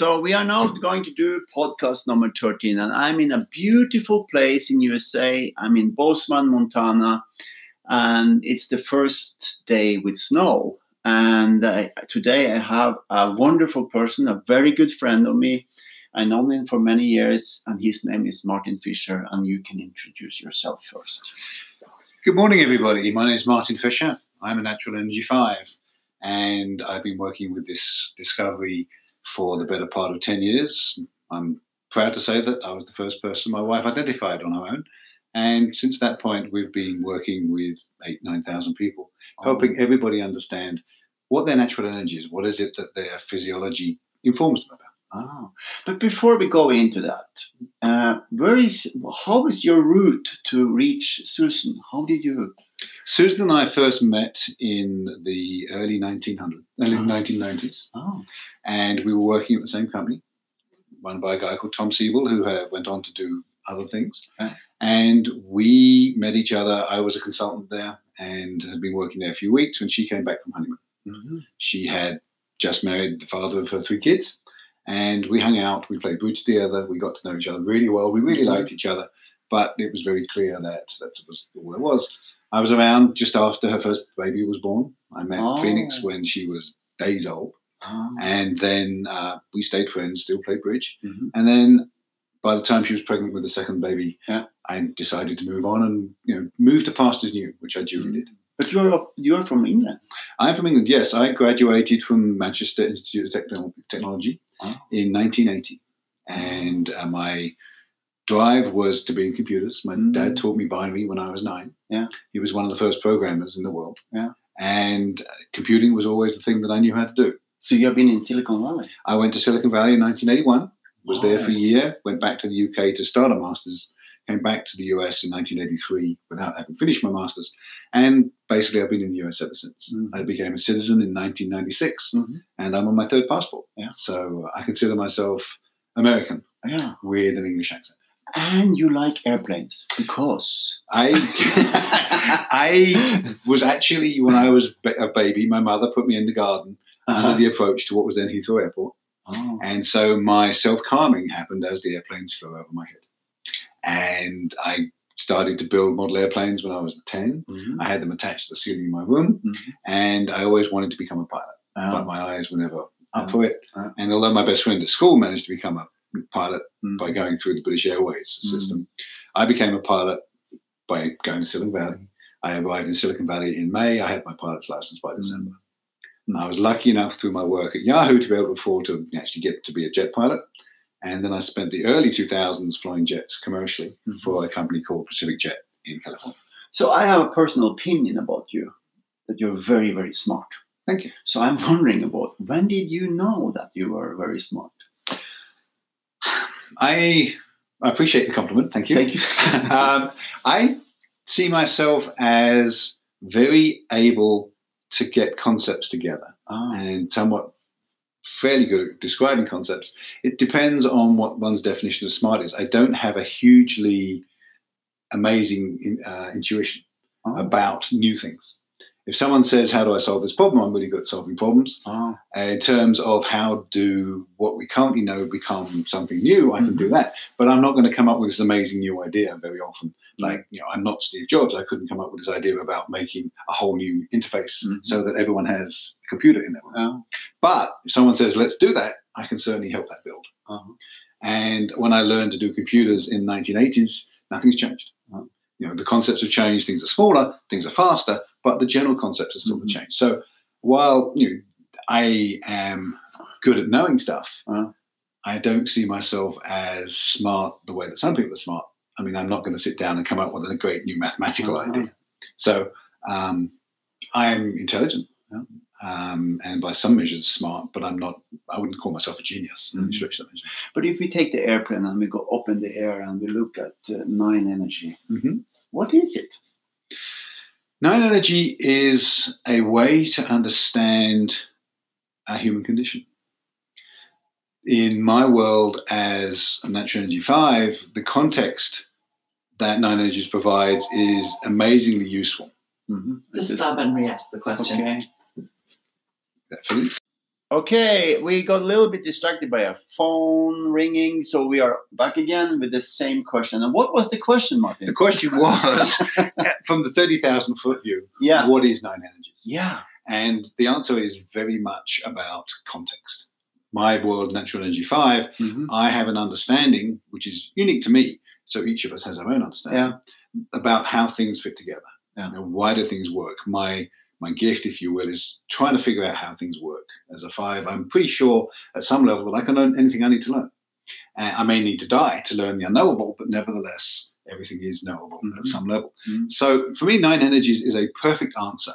So we are now going to do podcast number 13 and I'm in a beautiful place in USA. I'm in Bozeman, Montana and it's the first day with snow. And uh, today I have a wonderful person, a very good friend of me. I know him for many years and his name is Martin Fisher and you can introduce yourself first. Good morning everybody. My name is Martin Fisher. I'm a Natural Energy 5 and I've been working with this discovery for the better part of 10 years. I'm proud to say that I was the first person my wife identified on her own. And since that point, we've been working with eight, 9,000 people, oh. helping everybody understand what their natural energy is, what is it that their physiology informs them about. Oh. But before we go into that, uh, where is how is your route to reach Susan? How did you? Susan and I first met in the early 1900s, early oh. 1990s. Oh and we were working at the same company, run by a guy called Tom Siebel, who uh, went on to do other things. Okay. And we met each other. I was a consultant there and had been working there a few weeks when she came back from honeymoon. Mm-hmm. She had just married the father of her three kids, and we hung out. We played bridge together. We got to know each other really well. We really mm-hmm. liked each other, but it was very clear that that was all there was. I was around just after her first baby was born. I met oh. Phoenix when she was days old. Oh. And then uh, we stayed friends, still played bridge. Mm-hmm. And then by the time she was pregnant with the second baby, yeah. I decided to move on and you know move to pastures new, which I duly mm-hmm. did. But you're you're from England. I'm from England. Yes, I graduated from Manchester Institute of Technology oh. in 1980, and uh, my drive was to be in computers. My mm. dad taught me binary when I was nine. Yeah, he was one of the first programmers in the world. Yeah, and computing was always the thing that I knew how to do. So you have been in Silicon Valley? I went to Silicon Valley in 1981, was oh. there for a year, went back to the UK to start a master's, came back to the US in 1983 without having finished my master's. And basically, I've been in the US ever since. Mm-hmm. I became a citizen in 1996, mm-hmm. and I'm on my third passport. Yeah. So I consider myself American yeah. with an English accent and you like airplanes because I I was actually when I was a baby, my mother put me in the garden uh-huh. under the approach to what was then Heathrow Airport. Oh. And so my self calming happened as the airplanes flew over my head. And I started to build model airplanes when I was 10. Mm-hmm. I had them attached to the ceiling in my room. Mm-hmm. And I always wanted to become a pilot, oh. but my eyes were never up oh. for it. Oh. And although my best friend at school managed to become a pilot mm-hmm. by going through the British Airways mm-hmm. system, I became a pilot by going to Silicon Valley. I arrived in Silicon Valley in May. I had my pilot's license by mm-hmm. December. I was lucky enough through my work at Yahoo to be able to afford to actually get to be a jet pilot. And then I spent the early 2000s flying jets commercially mm-hmm. for a company called Pacific Jet in California. So I have a personal opinion about you that you're very, very smart. Thank you. So I'm wondering about when did you know that you were very smart? I, I appreciate the compliment. Thank you. Thank you. um, I see myself as very able to get concepts together oh. and somewhat fairly good at describing concepts. It depends on what one's definition of smart is. I don't have a hugely amazing uh, intuition oh. about new things. If someone says, How do I solve this problem? I'm really good at solving problems. Oh. in terms of how do what we currently know become something new, I can mm-hmm. do that. But I'm not going to come up with this amazing new idea very often. Like, you know, I'm not Steve Jobs. I couldn't come up with this idea about making a whole new interface mm-hmm. so that everyone has a computer in their room. Oh. But if someone says, let's do that, I can certainly help that build. Uh-huh. And when I learned to do computers in 1980s, nothing's changed. Uh-huh. You know, the concepts have changed. Things are smaller, things are faster, but the general concepts are still mm-hmm. the change. So while you know, I am good at knowing stuff, uh-huh. I don't see myself as smart the way that some people are smart. I mean, I'm not going to sit down and come up with a great new mathematical oh, idea. So um, I'm intelligent. Yeah. Um, and by some measures smart, but I'm not. I wouldn't call myself a genius. Mm-hmm. But if we take the airplane and we go up in the air and we look at uh, nine energy, mm-hmm. what is it? Nine energy is a way to understand our human condition in my world as a natural energy five, the context that nine energies provides is amazingly useful. Mm-hmm. Just stop and re-ask the question. Okay. Okay, we got a little bit distracted by a phone ringing, so we are back again with the same question. And what was the question, Martin? The question was from the 30,000 foot view, yeah. what is nine energies? Yeah. And the answer is very much about context. My world, Natural Energy 5, Mhm. I have an understanding which is unique to me. So each of us has our own understanding about how things fit together. Yeah. You know, why do things work? My my gift, if you will, is trying to figure out how things work. As a five, I'm pretty sure at some level that I can learn anything I need to learn. And I may need to die to learn the unknowable, but nevertheless, everything is knowable Mhm. at some level. Mhm. So for me, nine energies is a perfect answer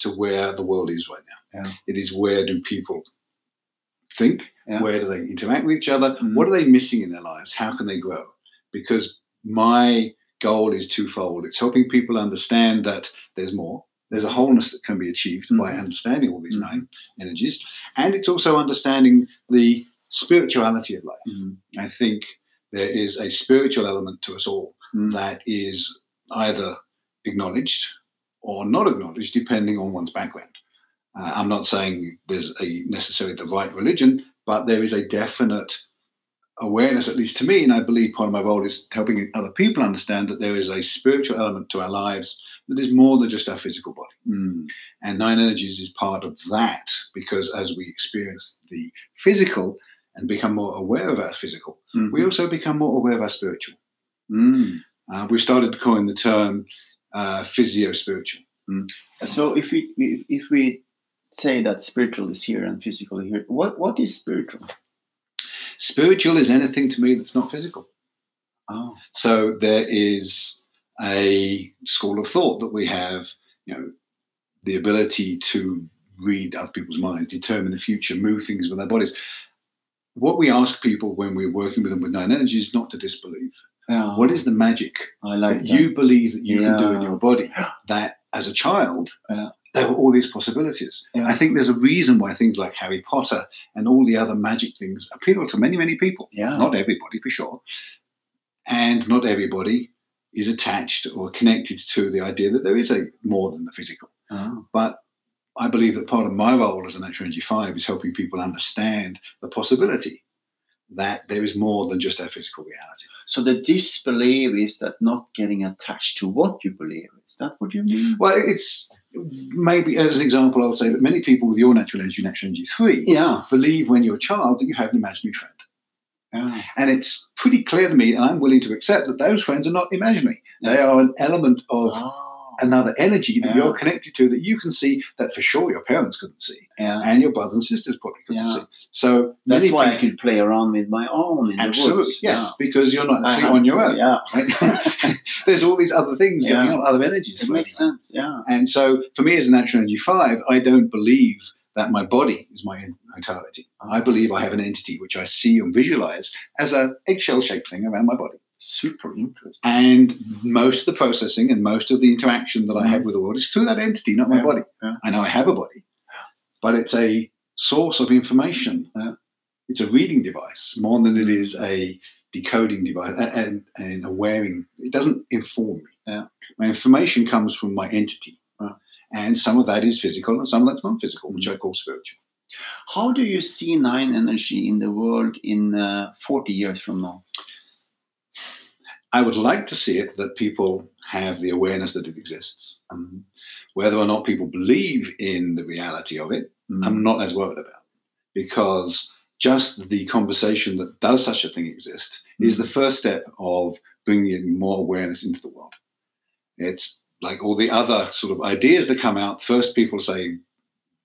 to where the world is right now. Yeah. It is where do people think? Yeah. Where do they interact with each other? Mhm. What are they missing in their lives? How can they grow? Because my goal is twofold. It's helping people understand that there's more. There's a wholeness that can be achieved by Mhm. understanding all these Mhm. nine energies. And it's also understanding the spirituality of life. Mhm. I think there is a spiritual element to us all Mm. that is either acknowledged or not acknowledged, depending on one's background. Uh, I'm not saying there's a necessarily the right religion, but there is a definite awareness, at least to me, and I believe part of my role is helping other people understand that there is a spiritual element to our lives that is more than just our physical body. Mm. And Nine Energies is part of that because as we experience the physical and become more aware of our physical, Mhm. we also become more aware of our spiritual. Mm. Uh, we've started to coin the term uh, physio spiritual. So if we if, if we say that spiritual is here and physical is here, what what is spiritual? Spiritual is anything to me that's not physical. Oh. So there is a school of thought that we have, you know, the ability to read other people's minds, determine the future, move things with our bodies. What we ask people when we're working with them with nine energies is not to disbelieve. Yeah. What is the magic I like that you believe that you can do in your body that as a child Yeah. there were all these possibilities Yeah. i think there's a reason why things like harry potter and all the other magic things appeal to many many people Yeah. not everybody for sure and not everybody is attached or connected to the idea that there is a more than the physical Oh. but I believe that part of my role as a Natural Energy 5 is helping people understand the possibility that there is more than just our physical reality. So the disbelief is that not getting attached to what you believe. Is that what you mean? Well, it's maybe as an example, I'll say that many people with your natural energy, natural energy three, Yeah. believe when you're a child that you have an imaginary friend. Yeah. And it's pretty clear to me, and I'm willing to accept that those friends are not imaginary. They are an element of Oh. another energy that Yeah. you're connected to that you can see that for sure your parents couldn't see, Yeah. and your brothers and sisters probably couldn't Yeah. see. So That's why I can play around with my own in absolutely the woods. yes, because you're not actually uh-huh. on your own. Yeah. Right? There's all these other things going on, other energies. It makes sense. Yeah. And so for me as a natural energy five, I don't believe that my body is my entirety. I believe I have an entity which I see and visualize as a eggshell shaped thing around my body. Super interesting. And most of the processing and most of the interaction that I have mm. with the world is through that entity, not my Yeah, body. yeah. I know I have a body, but it's a source of information. Yeah. It's a reading device more than it is a decoding device and, and, and a wearing. It doesn't inform me. My information comes from my entity. And some of that is physical and some of that's non physical, which I call spiritual. How do you see nine energy in the world in uh, 40 years from now? I would like to see it that people have the awareness that it exists. Um, whether or not people believe in the reality of it, Mm. I'm not as worried about because just the conversation that does such a thing exist is the first step of bringing more awareness into the world. It's like all the other sort of ideas that come out. First, people say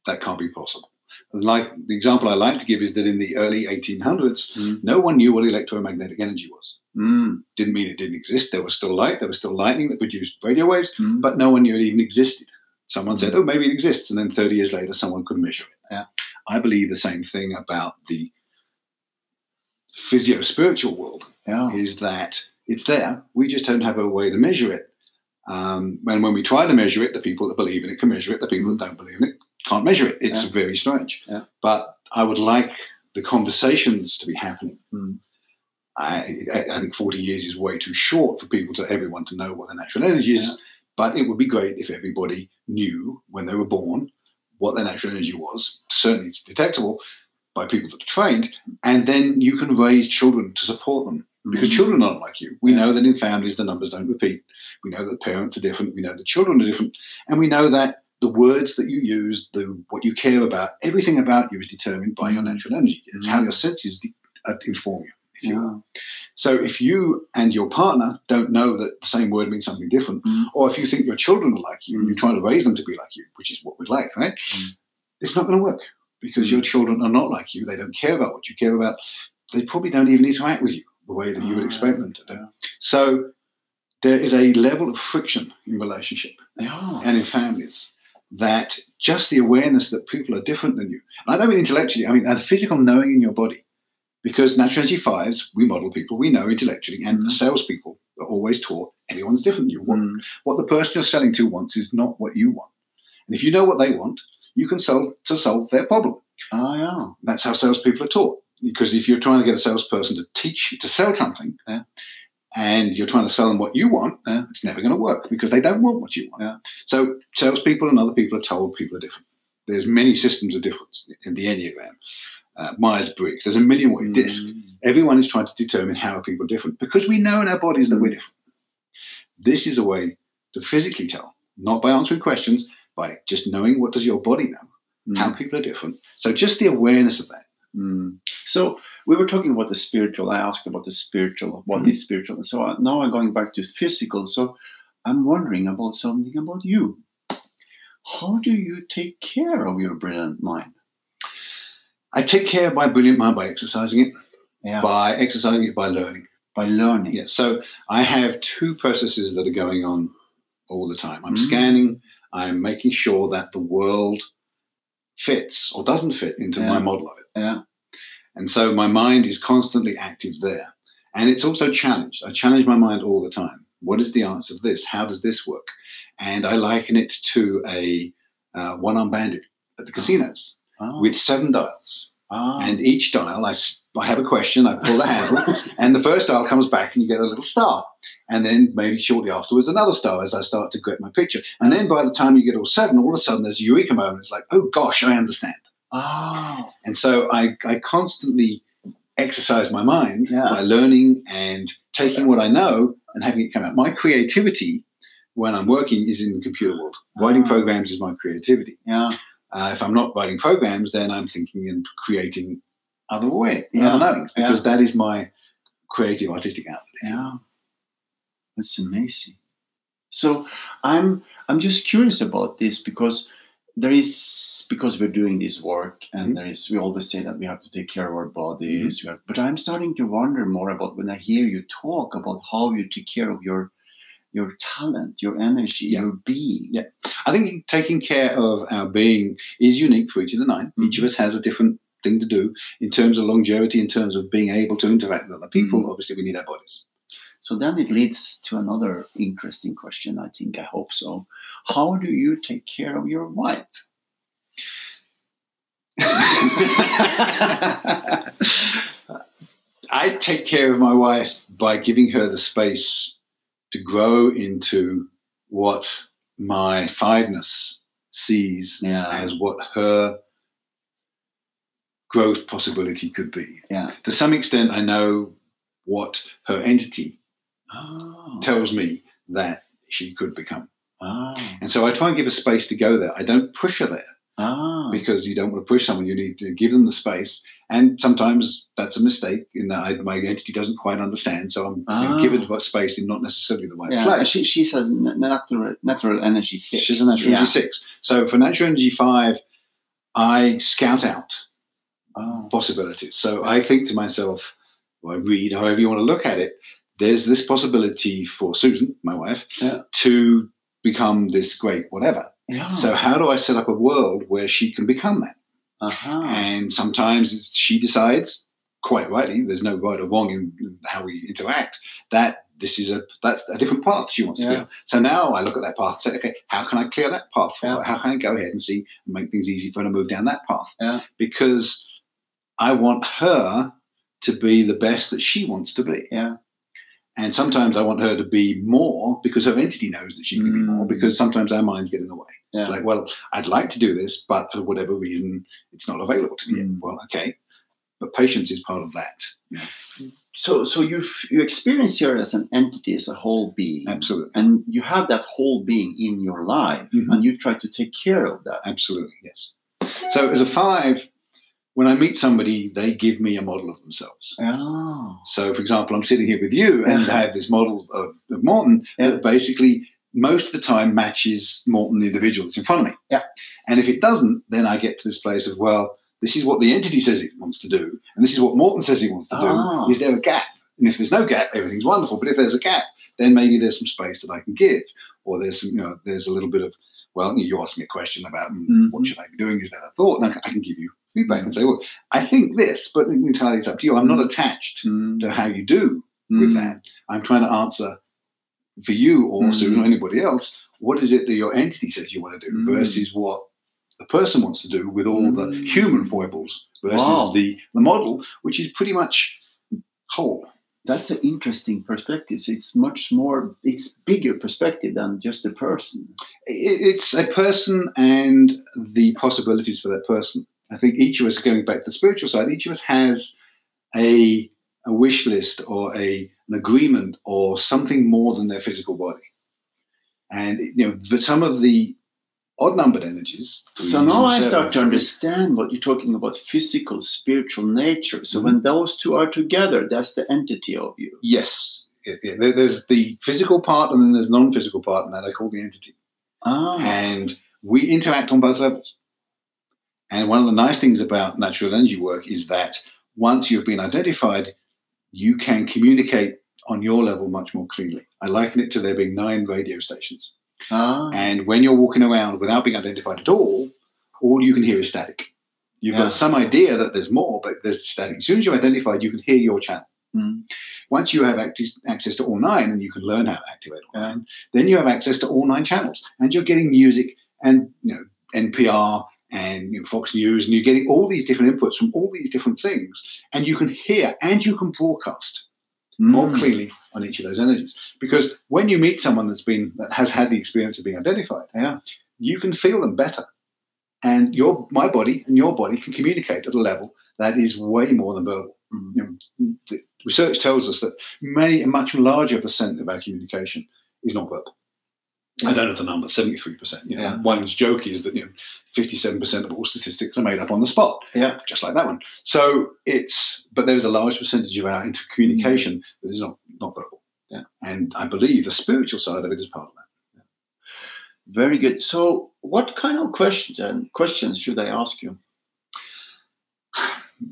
that can't be possible. Like the example I like to give is that in the early 1800s, Mm. no one knew what electromagnetic energy was Mm. didn't mean it didn't exist. There was still light, there was still lightning that produced radio waves, Mm. but no one knew it even existed. Someone said, oh, maybe it exists. And then 30 years later, someone could measure it. Yeah. I believe the same thing about the physio spiritual world Yeah. is that it's there. We just don't have a way to measure it. Um, and when we try to measure it, the people that believe in it can measure it. The people that don't believe in it can't measure it. It's Yeah. very strange. Yeah. But I would like the conversations to be happening. Mm. I, I- think 40 years is way too short for people to everyone to know what the natural energy is. Yeah. But it would be great if everybody knew when they were born what their natural energy was. Certainly, it's detectable by people that are trained, and then you can raise children to support them because Mm-hmm. children are not like you. We know that in families the numbers don't repeat. We know that parents are different. We know that children are different, and we know that the words that you use, the what you care about, everything about you is determined by your Mhm. natural energy. It's how Mhm. your senses de- uh, inform you, if you will. So if you and your partner don't know that the same word means something different, Mm. or if you think your children are like you and you're Mm. trying to raise them to be like you, which is what we'd like, right? Mm. It's not going to work because Mm. your children are not like you. They don't care about what you care about. They probably don't even interact with you the way that you would Ah, expect them to do. So there is a level of friction in relationship and in families that just the awareness that people are different than you. And I don't mean intellectually, I mean a physical knowing in your body. Because natural energy fives, we model people, we know intellectually, and the Mhm. salespeople are always taught everyone's different. You what, Mm. what the person you're selling to wants is not what you want. And if you know what they want, you can sell to solve their problem. Ah, yeah. That's how salespeople are taught. Because if you're trying to get a salesperson to teach to sell something, Yeah. and you're trying to sell them what you want, Yeah. it's never going to work because they don't want what you want. Yeah. So salespeople and other people are told people are different. There's many systems of difference in the Enneagram, uh, Myers Briggs. There's a million ways. This Mm. everyone is trying to determine how people are different because we know in our bodies that we're different. This is a way to physically tell, not by answering questions, by just knowing what does your body know, Mm. how people are different. So just the awareness of that. Mm. So we were talking about the spiritual. I asked about the spiritual. What is Mhm. spiritual? So now I'm going back to physical. So I'm wondering about something about you. How do you take care of your brilliant mind? I take care of my brilliant mind by exercising it, Yeah. by exercising it by learning. By learning. Yeah. So I have two processes that are going on all the time. I'm Mm. scanning, I'm making sure that the world fits or doesn't fit into Yeah. my model of it. Yeah. And so my mind is constantly active there. And it's also challenged. I challenge my mind all the time. What is the answer to this? How does this work? And I liken it to a uh, one arm bandit at the casinos Oh. with seven dials. Ah. And each dial, I, I have a question, I pull the handle, and the first dial comes back and you get a little star. And then maybe shortly afterwards, another star as I start to get my picture. And then by the time you get all seven, all of a sudden there's a eureka moment. It's like, oh gosh, I understand. Oh. And so I, I constantly exercise my mind Yeah. by learning and taking what I know and having it come out. My creativity when I'm working is in the computer world. Writing Ah. programs is my creativity. Yeah. Uh, if I'm not writing programs, then I'm thinking and creating other way, Yeah. other knowings, because that is my creative artistic outlet. Yeah. That's amazing. So I'm I'm just curious about this because there is because we're doing this work and Mhm. there is we always say that we have to take care of our bodies. we have- but I'm starting to wonder more about when I hear you talk about how you take care of your your talent, your energy, Yeah. your being. Yeah. I think taking care of our being is unique for each of the 9 Each of us has a different thing to do in terms of longevity, in terms of being able to interact with other people. Mhm. Obviously, we need our bodies. So then it leads to another interesting question, I think, I hope so. How do you take care of your wife? I take care of my wife by giving her the space to grow into what my fiveness sees yeah. as what her growth possibility could be. Yeah. To some extent, I know what her entity Oh. tells me that she could become. Ah. And so I try and give her space to go there. I don't push her there Ah. because you don't want to push someone. You need to give them the space. And sometimes that's a mistake in that I, my entity doesn't quite understand. So I'm you know, Ah. given what space in not necessarily the right Yeah, place. she, she's a n- natural natural energy six. She's a natural yeah. energy six. So for natural energy five, I scout out Oh. possibilities. So I think to myself, or I read, however you want to look at it, there's this possibility for Susan, my wife, Yeah. to become this great whatever. Yeah. So how do I set up a world where she can become that? uh-huh. And sometimes it's, she decides, quite rightly, there's no right or wrong in how we interact, that this is a that's a different path she wants to Yeah. go. So now I look at that path and say, okay, how can I clear that path for Yeah. How can I go ahead and see and make things easy for her to move down that path? Yeah. Because I want her to be the best that she wants to be. Yeah. And sometimes I want her to be more because her entity knows that she can be more Mm. because sometimes our minds get in the way. Yeah. It's like, well, I'd like to do this, but for whatever reason, it's not available to me. Mm. Well, okay. But patience is part of that. So, so you you experience here as an entity, as a whole being, Absolutely. and you have that whole being in your life, Mhm. and you try to take care of that. Absolutely, yes. So as a five, when I meet somebody, they give me a model of themselves. Oh, So, for example, I'm sitting here with you and I have this model of, of Morton Yeah. that basically most of the time matches Morton, the individual that's in front of me. Yeah. And if it doesn't, then I get to this place of, well, this is what the entity says it wants to do, and this is what Morton says he wants to Ah. do. Is there a gap? And if there's no gap, everything's wonderful. But if there's a gap, then maybe there's some space that I can give, or there's some, you know, there's a little bit of, well, you asked me a question about mm, Mhm. what should I be doing? Is that a thought? And I can give you feedback and say, well, I think this, but entirely it's up to you. I'm not attached Mm. to how you do with Mm. that. I'm trying to answer for you or Mm. Susan or anybody else. What is it that your entity says you want to do Mm. versus what the person wants to do with all the Mm. human foibles versus Wow. the, the model, which is pretty much whole. That's an interesting perspective. So it's much more, it's bigger perspective than just a person. It's a person and the possibilities for that person. I think each of us, going back to the spiritual side, each of us has a, a wish list or a, an agreement or something more than their physical body. And you know, but some of the odd numbered energies. So now I start to understand what you're talking about physical, spiritual nature. So Mhm. when those two are together, that's the entity of you. Yes. There's the physical part and then there's non-physical part, and that I call the entity. Ah, and we interact on both levels. And one of the nice things about natural energy work is that once you've been identified, you can communicate on your level much more clearly. I liken it to there being nine radio stations. ah, And when you're walking around without being identified at all, all you can hear is static. You've Yeah. got some idea that there's more, but there's static. As soon as you're identified, you can hear your channel. Mm. Once you have active, access to all nine and you can learn how to activate all Yeah. nine, then you have access to all nine channels and you're getting music and you know NPR and you know, Fox News and you're getting all these different inputs from all these different things and you can hear and you can broadcast more Mm. clearly on each of those energies because when you meet someone that's been that has had the experience of being identified Yeah. you can feel them better and your my body and your body can communicate at a level that is way more than verbal Mm. you know, the research tells us that many a much larger percent of our communication is not verbal. I don't know the number, seventy-three percent. You know, Yeah. one's joke is that you know, fifty-seven percent of all statistics are made up on the spot. Yeah. just like that one. So it's, but there is a large percentage of our intercommunication that is not not verbal. Yeah. and I believe the spiritual side of it is part of that. Very good. So, what kind of question, questions should I ask you?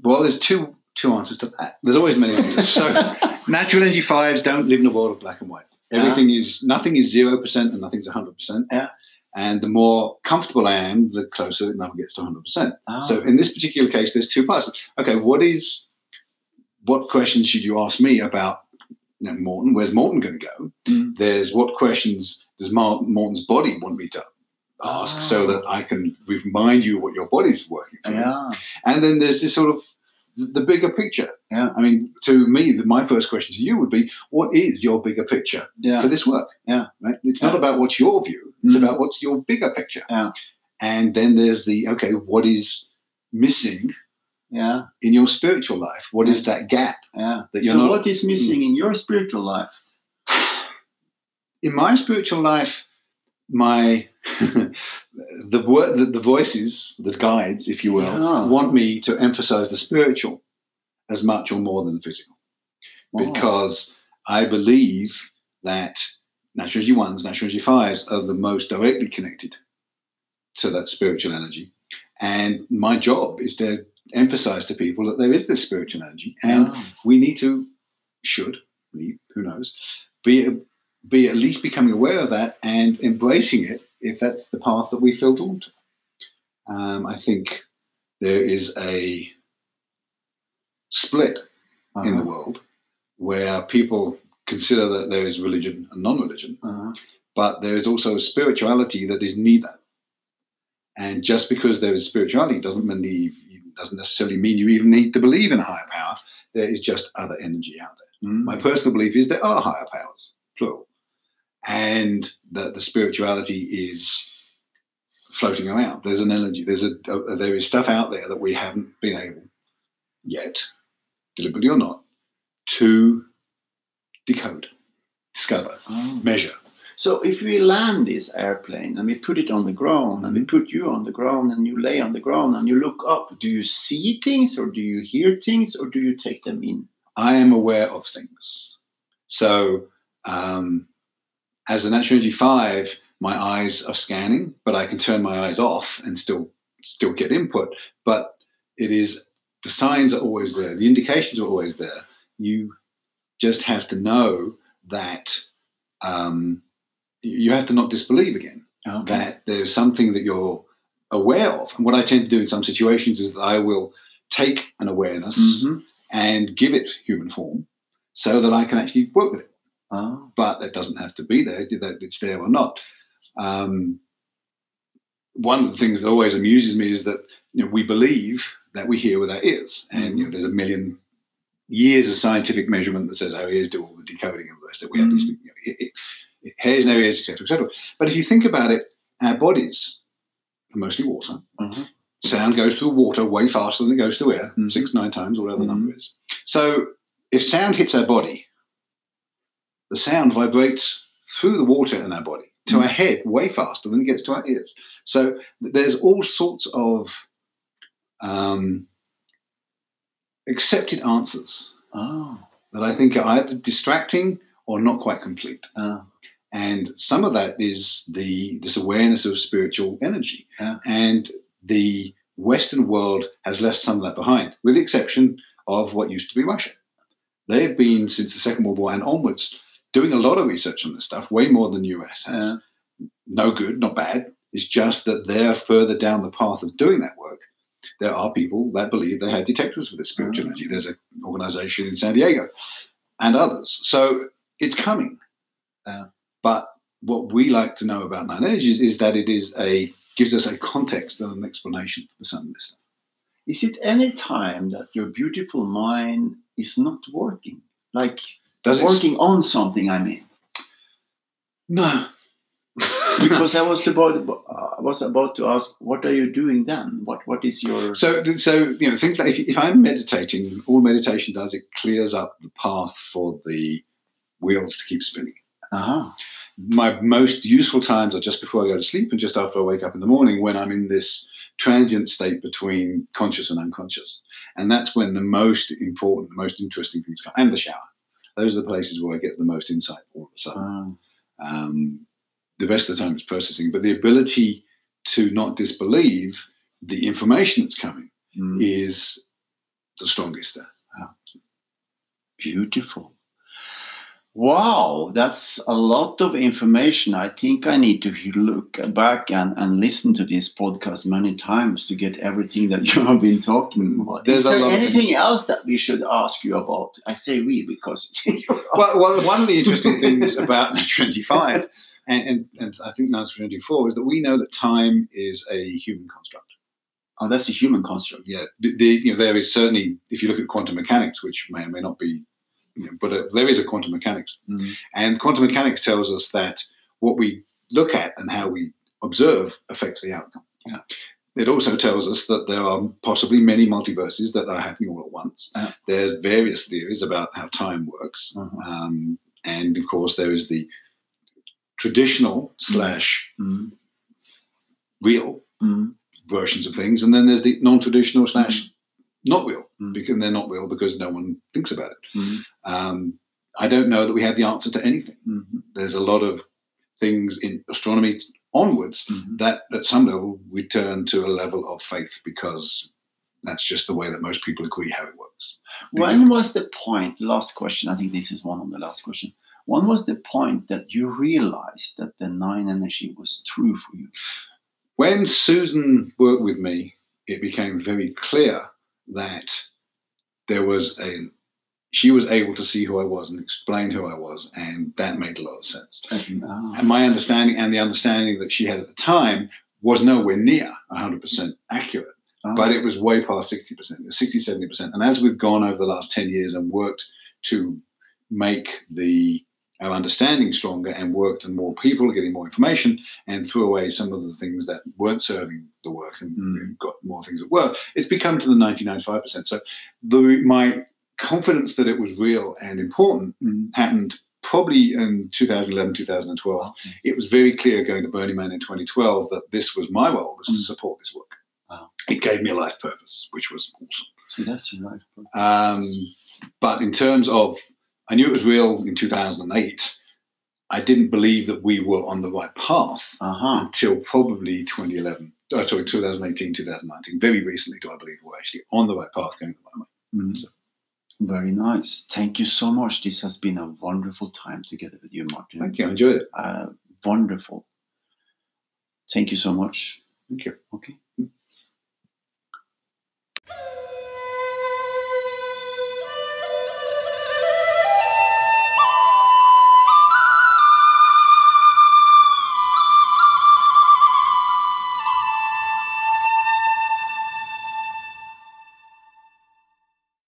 Well, there's two two answers to that. There's always many answers. So natural energy fives don't live in a world of black and white. Everything is nothing is zero percent and nothing's hundred percent. Yeah. And the more comfortable I am, the closer it number gets to hundred percent. Ah, So in this particular case, there's two parts. Okay, what is what questions should you ask me about you know, Morton? Where's Morton going to go? Mm. There's what questions does Mar- Morton's body want me to ask so Ah. that I can remind you what your body's working through. yeah. And then there's this sort of the bigger picture. Yeah. I mean, to me, the, my first question to you would be, what is your bigger picture Yeah. for this work? Yeah. Right? It's Yeah. not about what's your view. It's Mm. about what's your bigger picture. Yeah. And then there's the, okay, what is missing Yeah. in your spiritual life? What is that gap Yeah. that So, not? what is missing in your spiritual life? in my spiritual life, my the the, the voices, the guides, if you will, Yeah. want me to emphasize the spiritual as much or more than the physical. Oh. because I believe that natural energy ones, natural energy fives are the most directly connected to that spiritual energy. And my job is to emphasize to people that there is this spiritual energy, and we need to, should, we, who knows, be be at least becoming aware of that and embracing it if that's the path that we feel drawn to. Um, I think there is a split in the Uh-huh. world where people consider that there is religion and non-religion, Uh-huh. but there is also a spirituality that is neither. And just because there is spirituality doesn't mean doesn't necessarily mean you even need to believe in a higher power. There is just other energy out there. Mm. My personal belief is there are higher powers, plural, and that the spirituality is floating around. There's an energy. There's a, a there is stuff out there that we haven't been able yet, deliberately or not, to decode, discover, Oh. measure. So if we land this airplane and we put it on the ground and we put you on the ground and you lay on the ground and you look up, do you see things or do you hear things or do you take them in? I am aware of things. So, um, as an Natural Energy Five, my eyes are scanning, but I can turn my eyes off and still still get input. But it is the signs are always there, the indications are always there. You just have to know that um, you have to not disbelieve again that there's something that you're aware of. And what I tend to do in some situations is that I will take an awareness Mhm. and give it human form so that I can actually work with it. Oh. But that doesn't have to be there, that it's there or not. Um, one of the things that always amuses me is that you know, we believe that we hear with our ears. And you know, there's a million years of scientific measurement that says our ears do all the decoding and the rest of it. We have these you know, it, it, it, hairs our ears, etc., etc. But if you think about it, our bodies are mostly water. Mhm. Sound goes through water way faster than it goes through air, Mhm. six, nine times, whatever the number is. So if sound hits our body, the sound vibrates through the water in our body to Mm. our head way faster than it gets to our ears. So there's all sorts of um, accepted answers Oh. that I think are either distracting or not quite complete. Oh. And some of that is the this awareness of spiritual energy. Yeah. And the Western world has left some of that behind, with the exception of what used to be Russia. They have been since the Second World War and onwards doing a lot of research on this stuff, way more than US has. Yeah. No good, not bad. It's just that they're further down the path of doing that work. There are people that believe they have detectors for this spiritual Mm. energy. There's an organization in San Diego and others. So it's coming. Yeah. But what we like to know about nine energies is that it is a gives us a context and an explanation for some of this stuff. Is it any time that your beautiful mind is not working? Like Does it working on something, I mean. No. Because I was about I was about to ask, what are you doing then? What what is your So, so you know, things like if, if I'm meditating, all meditation does it clears up the path for the wheels to keep spinning. uh My most useful times are just before I go to sleep and just after I wake up in the morning, when I'm in this transient state between conscious and unconscious, and that's when the most important, the most interesting things come. And the shower; those are the places where I get the most insight all of a sudden. Um, the rest of the time is processing, but the ability to not disbelieve the information that's coming Mm, is the strongest there. beautiful. Wow, that's a lot of information. I think I need to look back and, and listen to this podcast many times to get everything that you have been talking about. There's Is a there lot of anything else that we should ask you about? I say we because Well, well, one of the interesting things about Natural 25, and, and, and I think Natural 24, is that we know that time is a human construct. Oh, that's a human construct. Yeah, the, the, you know, there is certainly, if you look at quantum mechanics, which may or may not be, you know, but uh, there is a quantum mechanics Mm. And quantum mechanics tells us that what we look at and how we observe affects the outcome. Yeah. It also tells us that there are possibly many multiverses that are happening all at once. Yeah. There are various theories about how time works. Mhm. Um, and of course, there is the traditional slash Mm. real Mm. versions of things. And then there's the non traditional slash not real, Mm. because they're not real because no one thinks about it. Mm. Um, I don't know that we have the answer to anything Mhm. there's a lot of things in astronomy onwards Mhm. that at some level we turn to a level of faith because that's just the way that most people agree how it works. When was the point? Last question. I think this is one of the last question. When was the point that you realized that the nine energy was true for you? When Susan worked with me, it became very clear that there was a she was able to see who I was and explain who I was, and that made a lot of sense. Ah. And my understanding and the understanding that she had at the time was nowhere near 100% accurate. Ah. but it was way past 60%, it was 60, 70%. And as we've gone over the last 10 years and worked to make the our understanding stronger and work and more people, getting more information, and threw away some of the things that weren't serving the work and Mm. got more things that were. It's become to the 99.5%. So the, my confidence that it was real and important Mm. happened probably in 2011, 2012. Okay. It was very clear going to Burning Man in 2012 that this was my role was to Mm. support this work. Wow. It gave me a life purpose, which was awesome. So that's right. Um, but in terms of, I knew it was real in 2008. I didn't believe that we were on the right path Uh huh. until probably 2011. Oh, sorry, 2018, 2019. Very recently, do I believe we're actually on the right path going the right way. Mm. Very nice. Thank you so much. This has been a wonderful time together with you, Martin. Thank you. I enjoyed it. Uh, wonderful. Thank you so much. Thank you. Okay.